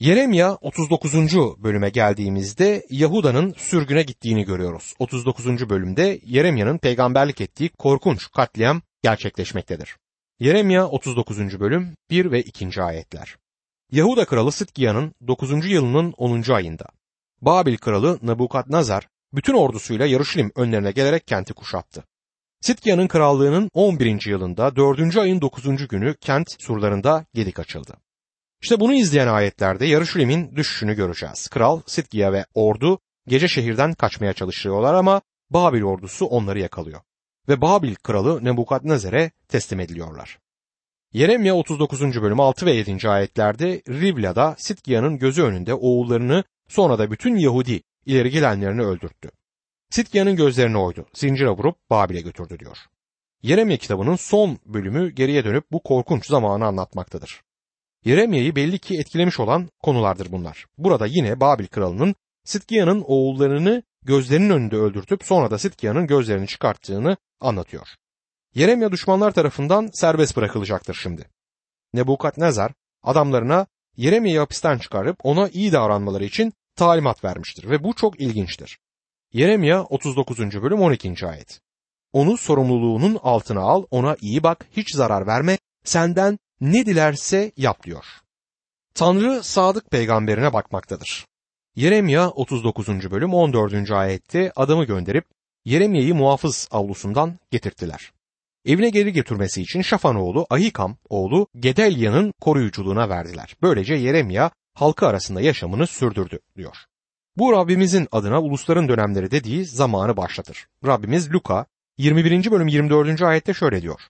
Yeremya 39. bölüme geldiğimizde Yahuda'nın sürgüne gittiğini görüyoruz. 39. bölümde Yeremya'nın peygamberlik ettiği korkunç katliam gerçekleşmektedir. Yeremya 39. bölüm 1 ve 2. ayetler. Yahuda kralı Sıtkiya'nın 9. yılının 10. ayında Babil kralı Nabukadnezar bütün ordusuyla Yarışilim önlerine gelerek kenti kuşattı. Sitkiya'nın krallığının 11. yılında 4. ayın 9. günü kent surlarında gedik açıldı. İşte bunu izleyen ayetlerde Yarışilim'in düşüşünü göreceğiz. Kral, Sitkiya ve ordu gece şehirden kaçmaya çalışıyorlar ama Babil ordusu onları yakalıyor. Ve Babil kralı Nebukadnezer'e teslim ediliyorlar. Yeremya 39. bölüm 6 ve 7. ayetlerde Rivla'da Sitkiya'nın gözü önünde oğullarını sonra da bütün Yahudi ileri gelenlerini öldürttü. Sitkiya'nın gözlerini oydu, zincire vurup Babil'e götürdü diyor. Yeremya kitabının son bölümü geriye dönüp bu korkunç zamanı anlatmaktadır. Yeremya'yı belli ki etkilemiş olan konulardır bunlar. Burada yine Babil kralının Sitkiya'nın oğullarını gözlerinin önünde öldürtüp sonra da Sitkiya'nın gözlerini çıkarttığını anlatıyor. Yeremya düşmanlar tarafından serbest bırakılacaktır şimdi. Nebukadnezar adamlarına Yeremya'yı hapisten çıkarıp ona iyi davranmaları için talimat vermiştir ve bu çok ilginçtir. Yeremya 39. bölüm 12. ayet. Onu sorumluluğunun altına al, ona iyi bak, hiç zarar verme, senden ne dilerse yap diyor. Tanrı sadık peygamberine bakmaktadır. Yeremya 39. bölüm 14. ayette adamı gönderip Yeremya'yı muhafız avlusundan getirttiler. Evine geri götürmesi için Şafan oğlu Ahikam oğlu Gedelya'nın koruyuculuğuna verdiler. Böylece Yeremya halkı arasında yaşamını sürdürdü diyor. Bu Rabbimizin adına ulusların dönemleri dediği zamanı başlatır. Rabbimiz Luka 21. bölüm 24. ayette şöyle diyor.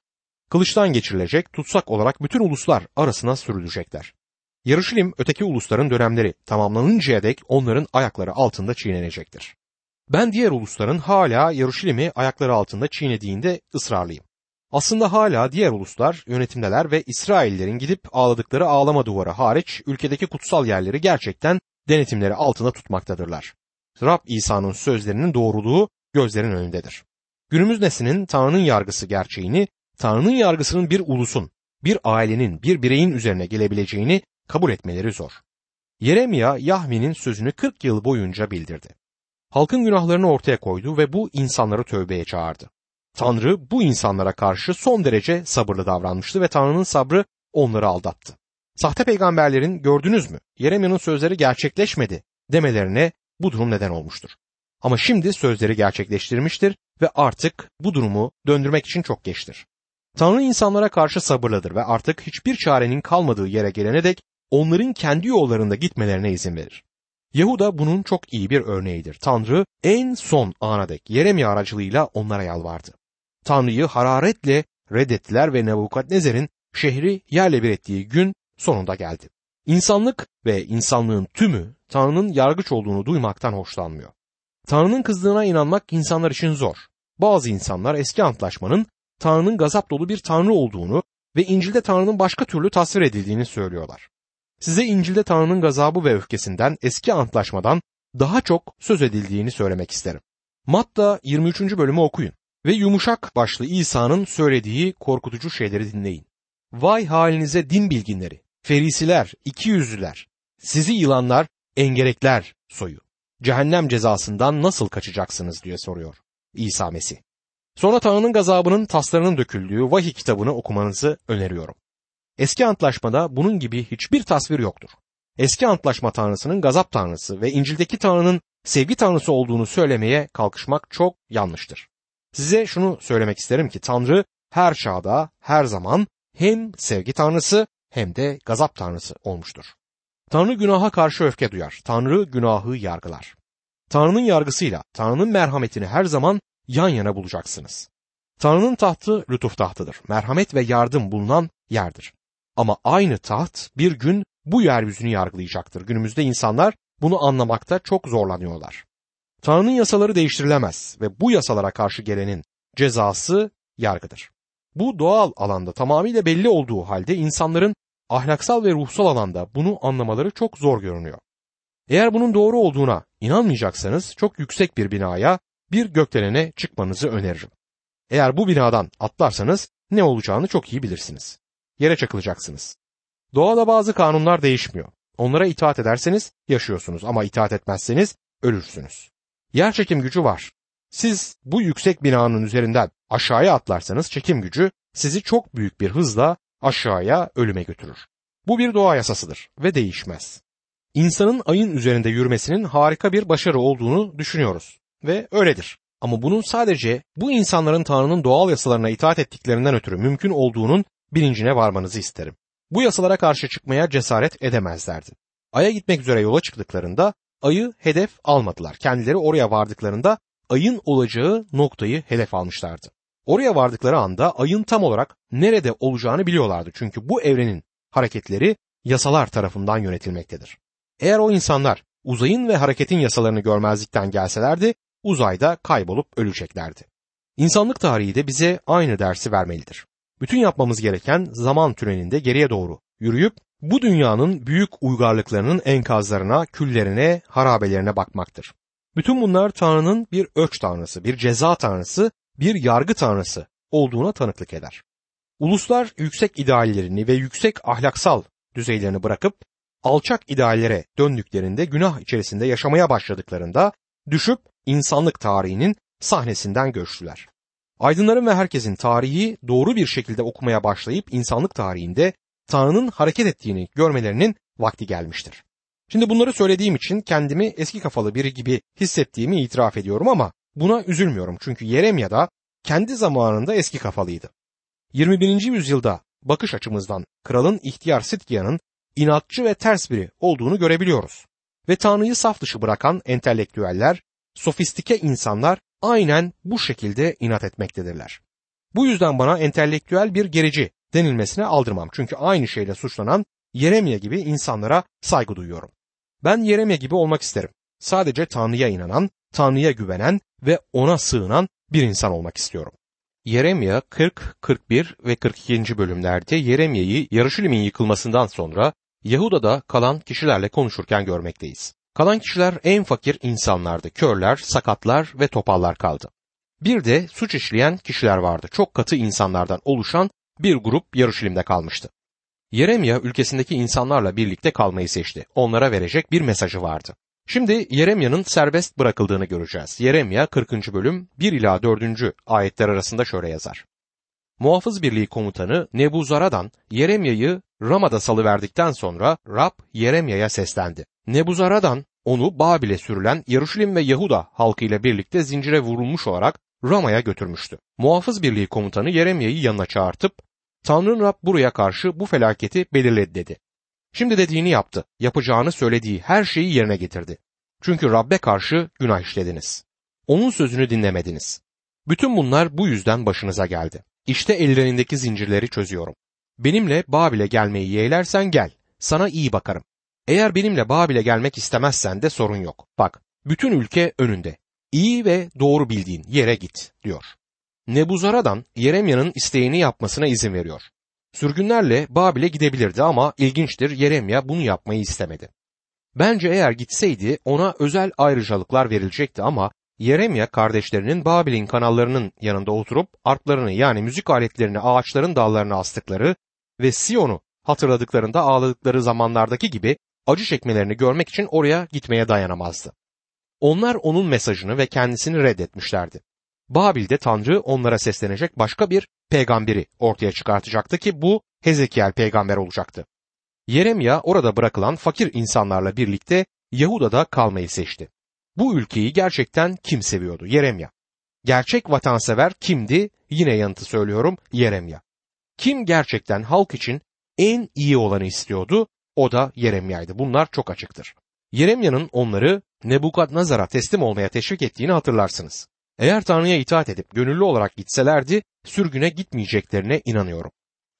Kılıçtan geçirilecek, tutsak olarak bütün uluslar arasına sürülecekler. Yarışilim öteki ulusların dönemleri tamamlanıncaya dek onların ayakları altında çiğnenecektir. Ben diğer ulusların hala Yarışilim'i ayakları altında çiğnediğinde ısrarlıyım. Aslında hala diğer uluslar yönetimdeler ve İsraillerin gidip ağladıkları ağlama duvarı hariç ülkedeki kutsal yerleri gerçekten denetimleri altında tutmaktadırlar. Rab İsa'nın sözlerinin doğruluğu gözlerin önündedir. Günümüz neslinin Tanrı'nın yargısı gerçeğini, Tanrı'nın yargısının bir ulusun, bir ailenin, bir bireyin üzerine gelebileceğini kabul etmeleri zor. Yeremya Yahmi'nin sözünü 40 yıl boyunca bildirdi. Halkın günahlarını ortaya koydu ve bu insanları tövbeye çağırdı. Tanrı bu insanlara karşı son derece sabırlı davranmıştı ve Tanrı'nın sabrı onları aldattı. Sahte peygamberlerin gördünüz mü Yeremya'nın sözleri gerçekleşmedi demelerine bu durum neden olmuştur. Ama şimdi sözleri gerçekleştirmiştir ve artık bu durumu döndürmek için çok geçtir. Tanrı insanlara karşı sabırlıdır ve artık hiçbir çarenin kalmadığı yere gelene dek onların kendi yollarında gitmelerine izin verir. Yahuda bunun çok iyi bir örneğidir. Tanrı en son ana dek Yeremya aracılığıyla onlara yalvardı. Tanrı'yı hararetle reddettiler ve Nebukadnezer'in şehri yerle bir ettiği gün sonunda geldi. İnsanlık ve insanlığın tümü Tanrı'nın yargıç olduğunu duymaktan hoşlanmıyor. Tanrı'nın kızdığına inanmak insanlar için zor. Bazı insanlar eski antlaşmanın Tanrı'nın gazap dolu bir Tanrı olduğunu ve İncil'de Tanrı'nın başka türlü tasvir edildiğini söylüyorlar. Size İncil'de Tanrı'nın gazabı ve öfkesinden eski antlaşmadan daha çok söz edildiğini söylemek isterim. Matta 23. bölümü okuyun ve yumuşak başlı İsa'nın söylediği korkutucu şeyleri dinleyin. Vay halinize din bilginleri, ferisiler, ikiyüzlüler, sizi yılanlar, engerekler soyu. Cehennem cezasından nasıl kaçacaksınız diye soruyor İsa Mesih. Sonra Tanrı'nın gazabının taslarının döküldüğü vahiy kitabını okumanızı öneriyorum. Eski antlaşmada bunun gibi hiçbir tasvir yoktur. Eski antlaşma tanrısının gazap tanrısı ve İncil'deki tanrının sevgi tanrısı olduğunu söylemeye kalkışmak çok yanlıştır. Size şunu söylemek isterim ki Tanrı her çağda, her zaman hem sevgi tanrısı hem de gazap tanrısı olmuştur. Tanrı günaha karşı öfke duyar. Tanrı günahı yargılar. Tanrı'nın yargısıyla Tanrı'nın merhametini her zaman yan yana bulacaksınız. Tanrı'nın tahtı lütuf tahtıdır. Merhamet ve yardım bulunan yerdir. Ama aynı taht bir gün bu yeryüzünü yargılayacaktır. Günümüzde insanlar bunu anlamakta çok zorlanıyorlar. Tanrı'nın yasaları değiştirilemez ve bu yasalara karşı gelenin cezası yargıdır. Bu doğal alanda tamamıyla belli olduğu halde insanların ahlaksal ve ruhsal alanda bunu anlamaları çok zor görünüyor. Eğer bunun doğru olduğuna inanmayacaksanız çok yüksek bir binaya, bir gökdelene çıkmanızı öneririm. Eğer bu binadan atlarsanız ne olacağını çok iyi bilirsiniz. Yere çakılacaksınız. Doğada bazı kanunlar değişmiyor. Onlara itaat ederseniz yaşıyorsunuz ama itaat etmezseniz ölürsünüz. Yer çekim gücü var. Siz bu yüksek binanın üzerinden aşağıya atlarsanız çekim gücü sizi çok büyük bir hızla aşağıya ölüme götürür. Bu bir doğa yasasıdır ve değişmez. İnsanın ayın üzerinde yürümesinin harika bir başarı olduğunu düşünüyoruz ve öyledir. Ama bunun sadece bu insanların Tanrı'nın doğal yasalarına itaat ettiklerinden ötürü mümkün olduğunun bilincine varmanızı isterim. Bu yasalara karşı çıkmaya cesaret edemezlerdi. Ay'a gitmek üzere yola çıktıklarında ayı hedef almadılar. Kendileri oraya vardıklarında ayın olacağı noktayı hedef almışlardı. Oraya vardıkları anda ayın tam olarak nerede olacağını biliyorlardı. Çünkü bu evrenin hareketleri yasalar tarafından yönetilmektedir. Eğer o insanlar uzayın ve hareketin yasalarını görmezlikten gelselerdi uzayda kaybolup öleceklerdi. İnsanlık tarihi de bize aynı dersi vermelidir. Bütün yapmamız gereken zaman tünelinde geriye doğru yürüyüp bu dünyanın büyük uygarlıklarının enkazlarına, küllerine, harabelerine bakmaktır. Bütün bunlar Tanrı'nın bir ölç tanrısı, bir ceza tanrısı, bir yargı tanrısı olduğuna tanıklık eder. Uluslar yüksek ideallerini ve yüksek ahlaksal düzeylerini bırakıp alçak ideallere döndüklerinde günah içerisinde yaşamaya başladıklarında düşüp insanlık tarihinin sahnesinden göçtüler. Aydınların ve herkesin tarihi doğru bir şekilde okumaya başlayıp insanlık tarihinde Tanrı'nın hareket ettiğini görmelerinin vakti gelmiştir. Şimdi bunları söylediğim için kendimi eski kafalı biri gibi hissettiğimi itiraf ediyorum ama buna üzülmüyorum çünkü Yeremya da kendi zamanında eski kafalıydı. 21. yüzyılda bakış açımızdan kralın ihtiyar Sitkiya'nın inatçı ve ters biri olduğunu görebiliyoruz. Ve Tanrı'yı saf dışı bırakan entelektüeller, sofistike insanlar aynen bu şekilde inat etmektedirler. Bu yüzden bana entelektüel bir gerici denilmesine aldırmam. Çünkü aynı şeyle suçlanan Yeremye gibi insanlara saygı duyuyorum. Ben Yeremye gibi olmak isterim. Sadece Tanrı'ya inanan, Tanrı'ya güvenen ve ona sığınan bir insan olmak istiyorum. Yeremya 40, 41 ve 42. bölümlerde Yeremya'yı Yarışilim'in yıkılmasından sonra Yahuda'da kalan kişilerle konuşurken görmekteyiz. Kalan kişiler en fakir insanlardı. Körler, sakatlar ve topallar kaldı. Bir de suç işleyen kişiler vardı. Çok katı insanlardan oluşan bir grup Yarışilim'de kalmıştı. Yeremya ülkesindeki insanlarla birlikte kalmayı seçti. Onlara verecek bir mesajı vardı. Şimdi Yeremya'nın serbest bırakıldığını göreceğiz. Yeremya 40. bölüm 1 ila 4. ayetler arasında şöyle yazar. Muhafız Birliği komutanı Nebuzaradan Yeremya'yı Rama'da salıverdikten sonra Rab Yeremya'ya seslendi. Nebuzaradan onu Babil'e sürülen Yaruşilim ve Yahuda halkıyla birlikte zincire vurulmuş olarak Rama'ya götürmüştü. Muhafız Birliği komutanı Yeremya'yı yanına çağırtıp Tanrı'nın Rab buraya karşı bu felaketi belirledi dedi. Şimdi dediğini yaptı. Yapacağını söylediği her şeyi yerine getirdi. Çünkü Rab'be karşı günah işlediniz. Onun sözünü dinlemediniz. Bütün bunlar bu yüzden başınıza geldi. İşte ellerindeki zincirleri çözüyorum. Benimle Babil'e gelmeyi yeğlersen gel. Sana iyi bakarım. Eğer benimle Babil'e gelmek istemezsen de sorun yok. Bak, bütün ülke önünde. İyi ve doğru bildiğin yere git, diyor. Nebuzaradan Yeremya'nın isteğini yapmasına izin veriyor. Sürgünlerle Babil'e gidebilirdi ama ilginçtir Yeremya bunu yapmayı istemedi. Bence eğer gitseydi ona özel ayrıcalıklar verilecekti ama Yeremya kardeşlerinin Babil'in kanallarının yanında oturup arplarını yani müzik aletlerini ağaçların dallarına astıkları ve Siyon'u hatırladıklarında ağladıkları zamanlardaki gibi acı çekmelerini görmek için oraya gitmeye dayanamazdı. Onlar onun mesajını ve kendisini reddetmişlerdi. Babil'de Tanrı onlara seslenecek başka bir peygamberi ortaya çıkartacaktı ki bu Hezekiel peygamber olacaktı. Yeremya orada bırakılan fakir insanlarla birlikte Yahuda'da kalmayı seçti. Bu ülkeyi gerçekten kim seviyordu? Yeremya. Gerçek vatansever kimdi? Yine yanıtı söylüyorum Yeremya. Kim gerçekten halk için en iyi olanı istiyordu? O da Yeremya'ydı. Bunlar çok açıktır. Yeremya'nın onları Nebukadnezar'a teslim olmaya teşvik ettiğini hatırlarsınız. Eğer Tanrı'ya itaat edip gönüllü olarak gitselerdi sürgüne gitmeyeceklerine inanıyorum.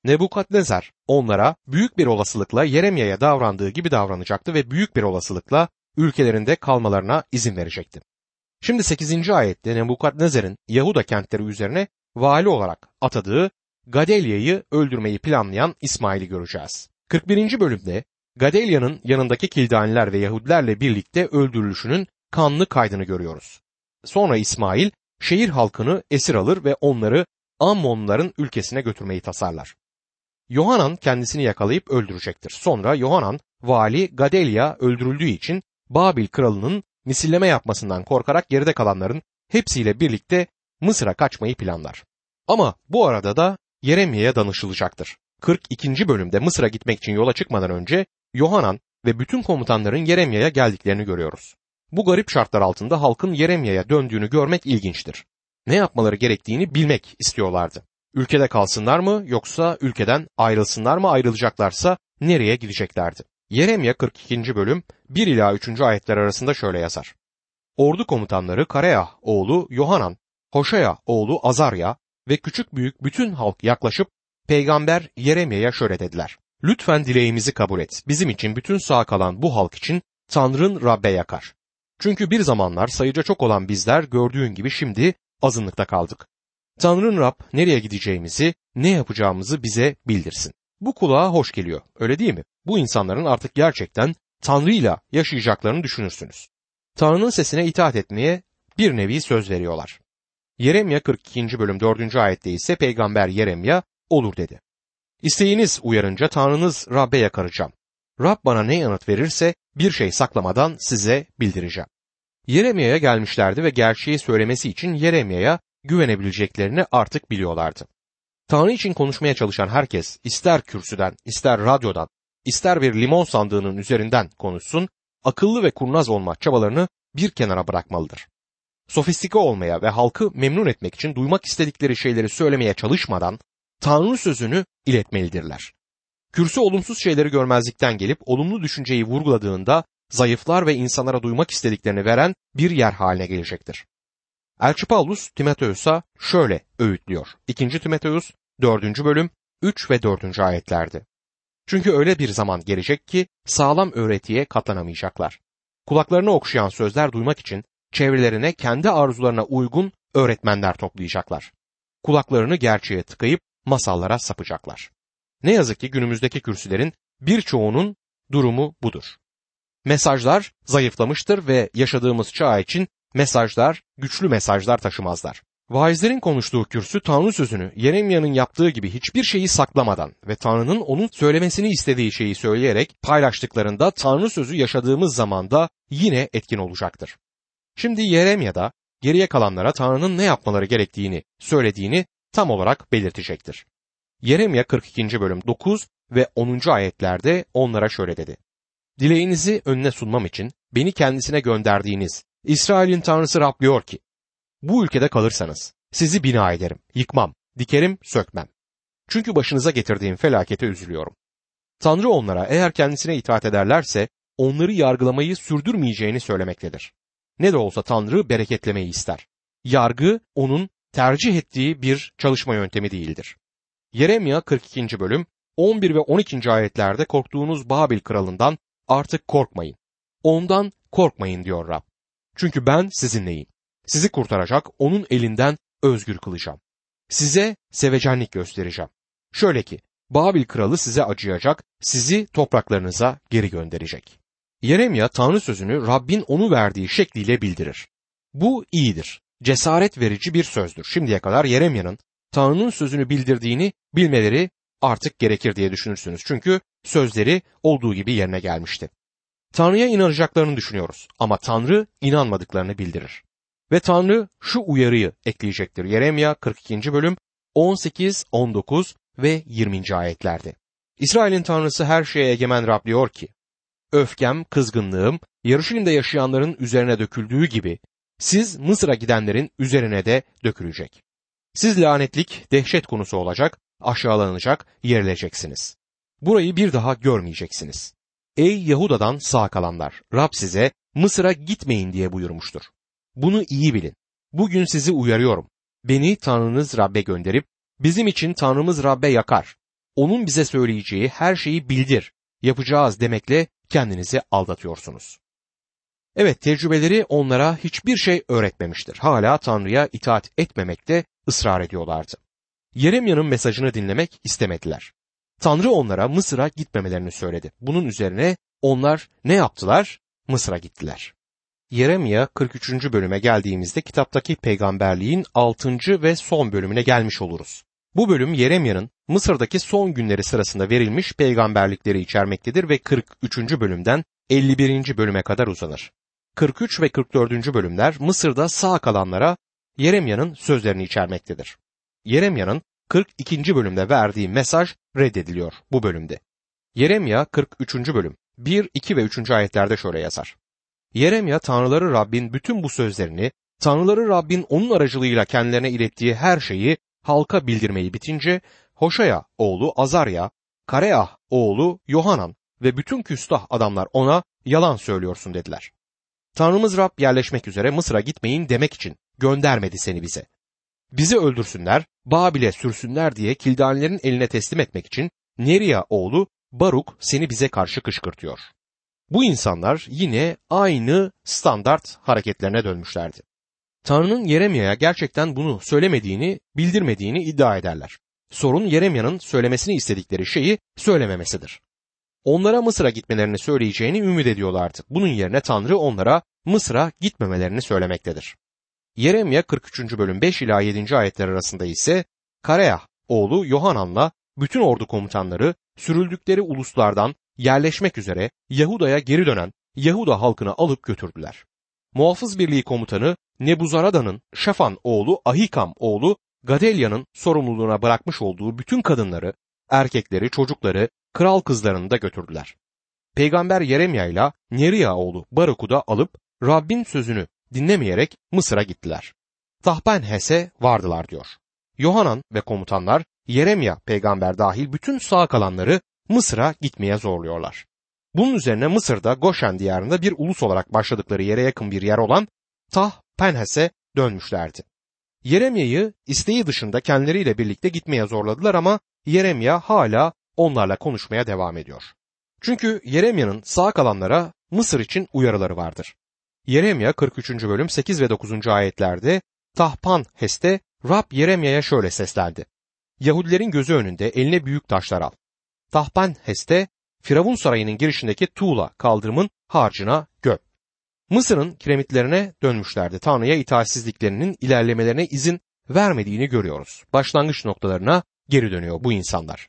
Nebukadnezar onlara büyük bir olasılıkla Yeremya'ya davrandığı gibi davranacaktı ve büyük bir olasılıkla ülkelerinde kalmalarına izin verecekti. Şimdi 8. ayette Nebukadnezar'ın Yahuda kentleri üzerine vali olarak atadığı Gadelya'yı öldürmeyi planlayan İsmail'i göreceğiz. 41. bölümde Gadelya'nın yanındaki Kildaniler ve Yahudilerle birlikte öldürülüşünün kanlı kaydını görüyoruz. Sonra İsmail şehir halkını esir alır ve onları Ammonların ülkesine götürmeyi tasarlar. Yohanan kendisini yakalayıp öldürecektir. Sonra Yohanan vali Gadelia öldürüldüğü için Babil kralının misilleme yapmasından korkarak geride kalanların hepsiyle birlikte Mısır'a kaçmayı planlar. Ama bu arada da Yeremya'ya danışılacaktır. 42. bölümde Mısır'a gitmek için yola çıkmadan önce Yohanan ve bütün komutanların Yeremya'ya geldiklerini görüyoruz. Bu garip şartlar altında halkın Yeremya'ya döndüğünü görmek ilginçtir. Ne yapmaları gerektiğini bilmek istiyorlardı. Ülkede kalsınlar mı yoksa ülkeden ayrılsınlar mı ayrılacaklarsa nereye gideceklerdi? Yeremya 42. bölüm 1 ila 3. ayetler arasında şöyle yazar. Ordu komutanları Kareya oğlu Yohanan, Hoşaya oğlu Azarya ve küçük büyük bütün halk yaklaşıp peygamber Yeremya'ya şöyle dediler. Lütfen dileğimizi kabul et. Bizim için bütün sağ kalan bu halk için Tanrın Rabbe yakar. Çünkü bir zamanlar sayıca çok olan bizler gördüğün gibi şimdi azınlıkta kaldık. Tanrın Rab nereye gideceğimizi, ne yapacağımızı bize bildirsin. Bu kulağa hoş geliyor, öyle değil mi? Bu insanların artık gerçekten Tanrı'yla yaşayacaklarını düşünürsünüz. Tanrı'nın sesine itaat etmeye bir nevi söz veriyorlar. Yeremya 42. bölüm 4. ayette ise peygamber Yeremya olur dedi. İsteğiniz uyarınca Tanrınız Rab'be yakaracağım. Rab bana ne yanıt verirse bir şey saklamadan size bildireceğim. Yeremya'ya gelmişlerdi ve gerçeği söylemesi için Yeremya'ya güvenebileceklerini artık biliyorlardı. Tanrı için konuşmaya çalışan herkes ister kürsüden, ister radyodan, ister bir limon sandığının üzerinden konuşsun, akıllı ve kurnaz olma çabalarını bir kenara bırakmalıdır. Sofistike olmaya ve halkı memnun etmek için duymak istedikleri şeyleri söylemeye çalışmadan Tanrı sözünü iletmelidirler. Kürsü olumsuz şeyleri görmezlikten gelip olumlu düşünceyi vurguladığında zayıflar ve insanlara duymak istediklerini veren bir yer haline gelecektir. Elçi Paulus Timoteus'a şöyle öğütlüyor. 2. Timoteus 4. bölüm 3 ve 4. ayetlerdi. Çünkü öyle bir zaman gelecek ki sağlam öğretiye katlanamayacaklar. Kulaklarını okşayan sözler duymak için çevrelerine kendi arzularına uygun öğretmenler toplayacaklar. Kulaklarını gerçeğe tıkayıp masallara sapacaklar. Ne yazık ki günümüzdeki kürsülerin birçoğunun durumu budur. Mesajlar zayıflamıştır ve yaşadığımız çağ için mesajlar güçlü mesajlar taşımazlar. Vaizlerin konuştuğu kürsü Tanrı sözünü Yeremya'nın yaptığı gibi hiçbir şeyi saklamadan ve Tanrı'nın onun söylemesini istediği şeyi söyleyerek paylaştıklarında Tanrı sözü yaşadığımız zamanda yine etkin olacaktır. Şimdi Yeremya'da geriye kalanlara Tanrı'nın ne yapmaları gerektiğini söylediğini tam olarak belirtecektir. Yeremya 42. bölüm 9 ve 10. ayetlerde onlara şöyle dedi. Dileğinizi önüne sunmam için beni kendisine gönderdiğiniz İsrail'in Tanrısı Rab diyor ki, bu ülkede kalırsanız sizi bina ederim, yıkmam, dikerim, sökmem. Çünkü başınıza getirdiğim felakete üzülüyorum. Tanrı onlara eğer kendisine itaat ederlerse onları yargılamayı sürdürmeyeceğini söylemektedir. Ne de olsa Tanrı bereketlemeyi ister. Yargı onun tercih ettiği bir çalışma yöntemi değildir. Yeremya 42. bölüm 11 ve 12. ayetlerde korktuğunuz Babil kralından artık korkmayın. Ondan korkmayın diyor Rab. Çünkü ben sizinleyim. Sizi kurtaracak, onun elinden özgür kılacağım. Size sevecenlik göstereceğim. Şöyle ki, Babil kralı size acıyacak, sizi topraklarınıza geri gönderecek. Yeremya Tanrı sözünü Rabbin onu verdiği şekliyle bildirir. Bu iyidir. Cesaret verici bir sözdür. Şimdiye kadar Yeremya'nın Tanrı'nın sözünü bildirdiğini bilmeleri artık gerekir diye düşünürsünüz. Çünkü sözleri olduğu gibi yerine gelmişti. Tanrı'ya inanacaklarını düşünüyoruz ama Tanrı inanmadıklarını bildirir. Ve Tanrı şu uyarıyı ekleyecektir. Yeremya 42. bölüm 18, 19 ve 20. ayetlerde. İsrail'in Tanrısı her şeye egemen Rab diyor ki, Öfkem, kızgınlığım, Yarışilim'de yaşayanların üzerine döküldüğü gibi, siz Mısır'a gidenlerin üzerine de dökülecek. Siz lanetlik, dehşet konusu olacak, aşağılanacak, yerileceksiniz. Burayı bir daha görmeyeceksiniz. Ey Yahuda'dan sağ kalanlar, Rab size Mısır'a gitmeyin diye buyurmuştur. Bunu iyi bilin. Bugün sizi uyarıyorum. Beni Tanrınız Rab'be gönderip bizim için Tanrımız Rab'be yakar. Onun bize söyleyeceği her şeyi bildir. Yapacağız demekle kendinizi aldatıyorsunuz. Evet tecrübeleri onlara hiçbir şey öğretmemiştir. Hala Tanrı'ya itaat etmemekte ısrar ediyorlardı. Yeremya'nın mesajını dinlemek istemediler. Tanrı onlara Mısır'a gitmemelerini söyledi. Bunun üzerine onlar ne yaptılar? Mısır'a gittiler. Yeremya 43. bölüme geldiğimizde kitaptaki peygamberliğin 6. ve son bölümüne gelmiş oluruz. Bu bölüm Yeremya'nın Mısır'daki son günleri sırasında verilmiş peygamberlikleri içermektedir ve 43. bölümden 51. bölüme kadar uzanır. 43 ve 44. bölümler Mısır'da sağ kalanlara Yeremya'nın sözlerini içermektedir. Yeremya'nın 42. bölümde verdiği mesaj reddediliyor bu bölümde. Yeremya 43. bölüm 1, 2 ve 3. ayetlerde şöyle yazar. Yeremya Tanrıları Rabbin bütün bu sözlerini, Tanrıları Rabbin onun aracılığıyla kendilerine ilettiği her şeyi halka bildirmeyi bitince Hoşaya oğlu Azarya, Kareah oğlu Yohanan ve bütün küstah adamlar ona yalan söylüyorsun dediler. Tanrımız Rab yerleşmek üzere Mısır'a gitmeyin demek için göndermedi seni bize. Bizi öldürsünler, Babil'e sürsünler diye Kildanilerin eline teslim etmek için Neria oğlu Baruk seni bize karşı kışkırtıyor. Bu insanlar yine aynı standart hareketlerine dönmüşlerdi. Tanrı'nın Yeremya'ya gerçekten bunu söylemediğini, bildirmediğini iddia ederler. Sorun Yeremya'nın söylemesini istedikleri şeyi söylememesidir. Onlara Mısır'a gitmelerini söyleyeceğini ümit ediyorlardı. Bunun yerine Tanrı onlara Mısır'a gitmemelerini söylemektedir. Yeremya 43. bölüm 5 ila 7. ayetler arasında ise Kareah oğlu Yohanan'la bütün ordu komutanları sürüldükleri uluslardan yerleşmek üzere Yahuda'ya geri dönen Yahuda halkını alıp götürdüler. Muhafız Birliği komutanı Nebuzarada'nın Şafan oğlu Ahikam oğlu Gadelya'nın sorumluluğuna bırakmış olduğu bütün kadınları, erkekleri, çocukları, kral kızlarını da götürdüler. Peygamber Yeremya ile Neriya oğlu Baruk'u da alıp Rabbin sözünü dinlemeyerek Mısır'a gittiler. Tahpenhes'e vardılar diyor. Yohanan ve komutanlar Yeremya peygamber dahil bütün sağ kalanları Mısır'a gitmeye zorluyorlar. Bunun üzerine Mısır'da Goşen diyarında bir ulus olarak başladıkları yere yakın bir yer olan Tah Penhes'e dönmüşlerdi. Yeremya'yı isteği dışında kendileriyle birlikte gitmeye zorladılar ama Yeremya hala onlarla konuşmaya devam ediyor. Çünkü Yeremya'nın sağ kalanlara Mısır için uyarıları vardır. Yeremya 43. bölüm 8 ve 9. ayetlerde Tahpan Hes'te Rab Yeremya'ya şöyle seslendi. Yahudilerin gözü önünde eline büyük taşlar al. Tahpan Hes'te Firavun sarayının girişindeki Tuğla kaldırımın harcına göp. Mısır'ın kiremitlerine dönmüşlerdi. Tanrı'ya itaatsizliklerinin ilerlemelerine izin vermediğini görüyoruz. Başlangıç noktalarına geri dönüyor bu insanlar.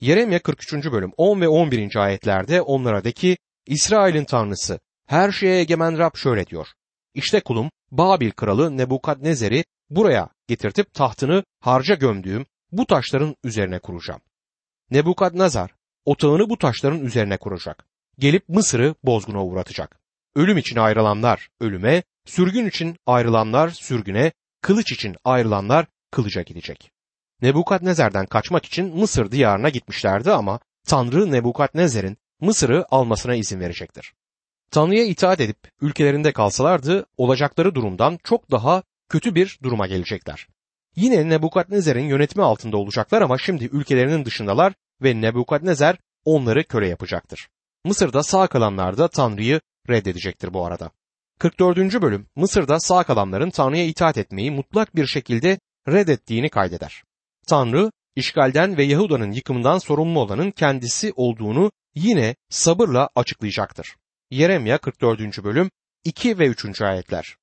Yeremya 43. bölüm 10 ve 11. ayetlerde onlara de ki İsrail'in tanrısı her şeye egemen Rab şöyle diyor. İşte kulum Babil kralı Nebukadnezer'i buraya getirtip tahtını harca gömdüğüm bu taşların üzerine kuracağım. Nebukadnezar otağını bu taşların üzerine kuracak. Gelip Mısır'ı bozguna uğratacak. Ölüm için ayrılanlar ölüme, sürgün için ayrılanlar sürgüne, kılıç için ayrılanlar kılıca gidecek. Nebukadnezer'den kaçmak için Mısır diyarına gitmişlerdi ama Tanrı Nebukadnezer'in Mısır'ı almasına izin verecektir. Tanrı'ya itaat edip ülkelerinde kalsalardı olacakları durumdan çok daha kötü bir duruma gelecekler. Yine Nebukadnezer'in yönetimi altında olacaklar ama şimdi ülkelerinin dışındalar ve Nebukadnezer onları köle yapacaktır. Mısır'da sağ kalanlar da Tanrı'yı reddedecektir bu arada. 44. bölüm Mısır'da sağ kalanların Tanrı'ya itaat etmeyi mutlak bir şekilde reddettiğini kaydeder. Tanrı işgalden ve Yahuda'nın yıkımından sorumlu olanın kendisi olduğunu yine sabırla açıklayacaktır. Yeremya 44. bölüm 2 ve 3. ayetler.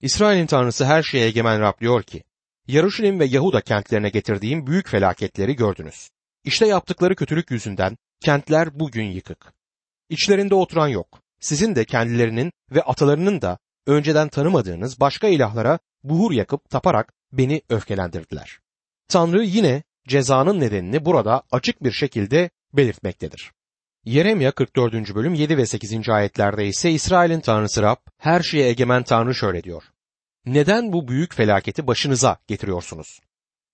İsrail'in tanrısı her şeye egemen Rab diyor ki, Yaruşilim ve Yahuda kentlerine getirdiğim büyük felaketleri gördünüz. İşte yaptıkları kötülük yüzünden kentler bugün yıkık. İçlerinde oturan yok. Sizin de kendilerinin ve atalarının da önceden tanımadığınız başka ilahlara buhur yakıp taparak beni öfkelendirdiler. Tanrı yine cezanın nedenini burada açık bir şekilde belirtmektedir. Yeremya 44. bölüm 7 ve 8. ayetlerde ise İsrail'in tanrısı Rab her şeye egemen tanrı şöyle diyor. Neden bu büyük felaketi başınıza getiriyorsunuz?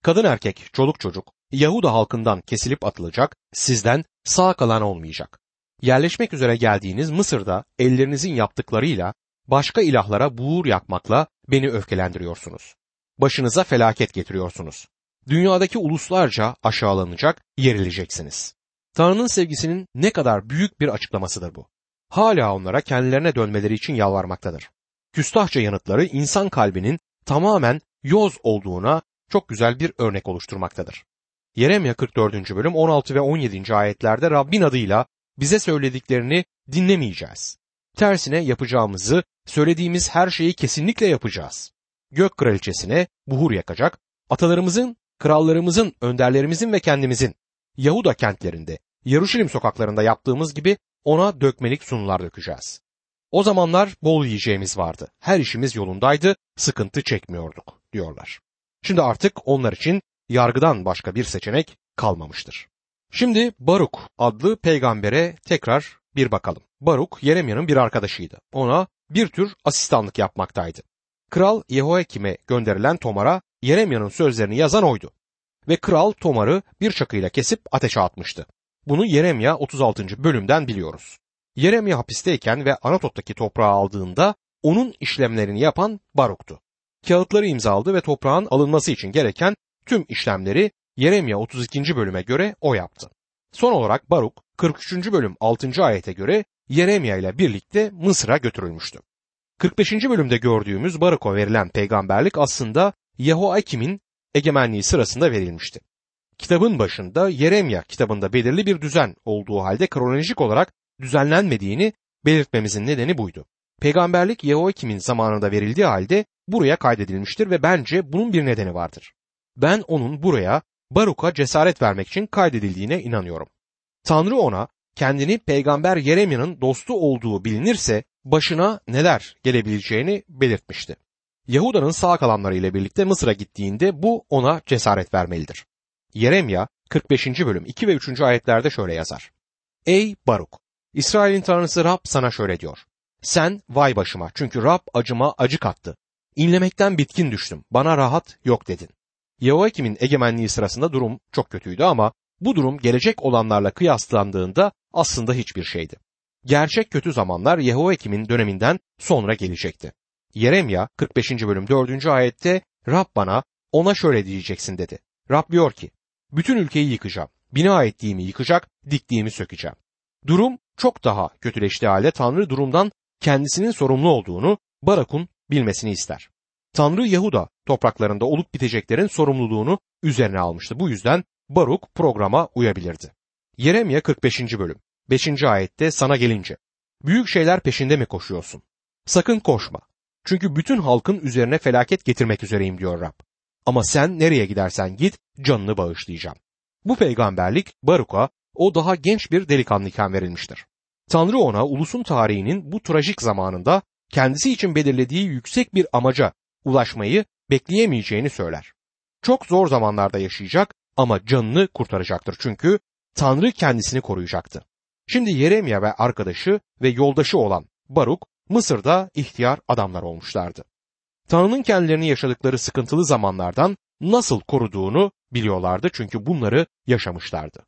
Kadın erkek, çoluk çocuk, Yahuda halkından kesilip atılacak, sizden sağ kalan olmayacak. Yerleşmek üzere geldiğiniz Mısır'da ellerinizin yaptıklarıyla başka ilahlara buğur yakmakla beni öfkelendiriyorsunuz. Başınıza felaket getiriyorsunuz. Dünyadaki uluslarca aşağılanacak, yerileceksiniz. Tanrı'nın sevgisinin ne kadar büyük bir açıklamasıdır bu. Hala onlara kendilerine dönmeleri için yalvarmaktadır. Küstahça yanıtları insan kalbinin tamamen yoz olduğuna çok güzel bir örnek oluşturmaktadır. Yeremya 44. bölüm 16 ve 17. ayetlerde Rabbin adıyla bize söylediklerini dinlemeyeceğiz. Tersine yapacağımızı, söylediğimiz her şeyi kesinlikle yapacağız. Gök kraliçesine buhur yakacak, atalarımızın krallarımızın, önderlerimizin ve kendimizin Yahuda kentlerinde, Yaruşilim sokaklarında yaptığımız gibi ona dökmelik sunular dökeceğiz. O zamanlar bol yiyeceğimiz vardı. Her işimiz yolundaydı, sıkıntı çekmiyorduk diyorlar. Şimdi artık onlar için yargıdan başka bir seçenek kalmamıştır. Şimdi Baruk adlı peygambere tekrar bir bakalım. Baruk Yeremya'nın bir arkadaşıydı. Ona bir tür asistanlık yapmaktaydı. Kral Yehoiakim'e gönderilen Tomar'a Yeremya'nın sözlerini yazan oydu. Ve kral Tomar'ı bir çakıyla kesip ateşe atmıştı. Bunu Yeremya 36. bölümden biliyoruz. Yeremya hapisteyken ve Anatot'taki toprağı aldığında onun işlemlerini yapan Baruk'tu. Kağıtları imzaladı ve toprağın alınması için gereken tüm işlemleri Yeremya 32. bölüme göre o yaptı. Son olarak Baruk 43. bölüm 6. ayete göre Yeremya ile birlikte Mısır'a götürülmüştü. 45. bölümde gördüğümüz Baruk'a verilen peygamberlik aslında Yehoakim'in egemenliği sırasında verilmişti. Kitabın başında Yeremya kitabında belirli bir düzen olduğu halde kronolojik olarak düzenlenmediğini belirtmemizin nedeni buydu. Peygamberlik Yehoakim'in zamanında verildiği halde buraya kaydedilmiştir ve bence bunun bir nedeni vardır. Ben onun buraya Baruk'a cesaret vermek için kaydedildiğine inanıyorum. Tanrı ona kendini peygamber Yeremya'nın dostu olduğu bilinirse başına neler gelebileceğini belirtmişti. Yahuda'nın sağ kalanları ile birlikte Mısır'a gittiğinde bu ona cesaret vermelidir. Yeremya 45. bölüm 2 ve 3. ayetlerde şöyle yazar. Ey Baruk! İsrail'in tanrısı Rab sana şöyle diyor. Sen vay başıma çünkü Rab acıma acı kattı. İnlemekten bitkin düştüm. Bana rahat yok dedin. Yehoiakim'in egemenliği sırasında durum çok kötüydü ama bu durum gelecek olanlarla kıyaslandığında aslında hiçbir şeydi. Gerçek kötü zamanlar Yehoiakim'in döneminden sonra gelecekti. Yeremya 45. bölüm 4. ayette Rab bana ona şöyle diyeceksin dedi. Rab diyor ki bütün ülkeyi yıkacağım. Bina ettiğimi yıkacak, diktiğimi sökeceğim. Durum çok daha kötüleştiği halde Tanrı durumdan kendisinin sorumlu olduğunu Barak'un bilmesini ister. Tanrı Yahuda topraklarında olup biteceklerin sorumluluğunu üzerine almıştı. Bu yüzden Baruk programa uyabilirdi. Yeremya 45. bölüm 5. ayette sana gelince büyük şeyler peşinde mi koşuyorsun? Sakın koşma. Çünkü bütün halkın üzerine felaket getirmek üzereyim diyor Rab. Ama sen nereye gidersen git canını bağışlayacağım. Bu peygamberlik Baruk'a o daha genç bir delikanlıyken verilmiştir. Tanrı ona ulusun tarihinin bu trajik zamanında kendisi için belirlediği yüksek bir amaca ulaşmayı bekleyemeyeceğini söyler. Çok zor zamanlarda yaşayacak ama canını kurtaracaktır çünkü Tanrı kendisini koruyacaktı. Şimdi Yeremya ve arkadaşı ve yoldaşı olan Baruk Mısır'da ihtiyar adamlar olmuşlardı. Tanrı'nın kendilerini yaşadıkları sıkıntılı zamanlardan nasıl koruduğunu biliyorlardı çünkü bunları yaşamışlardı.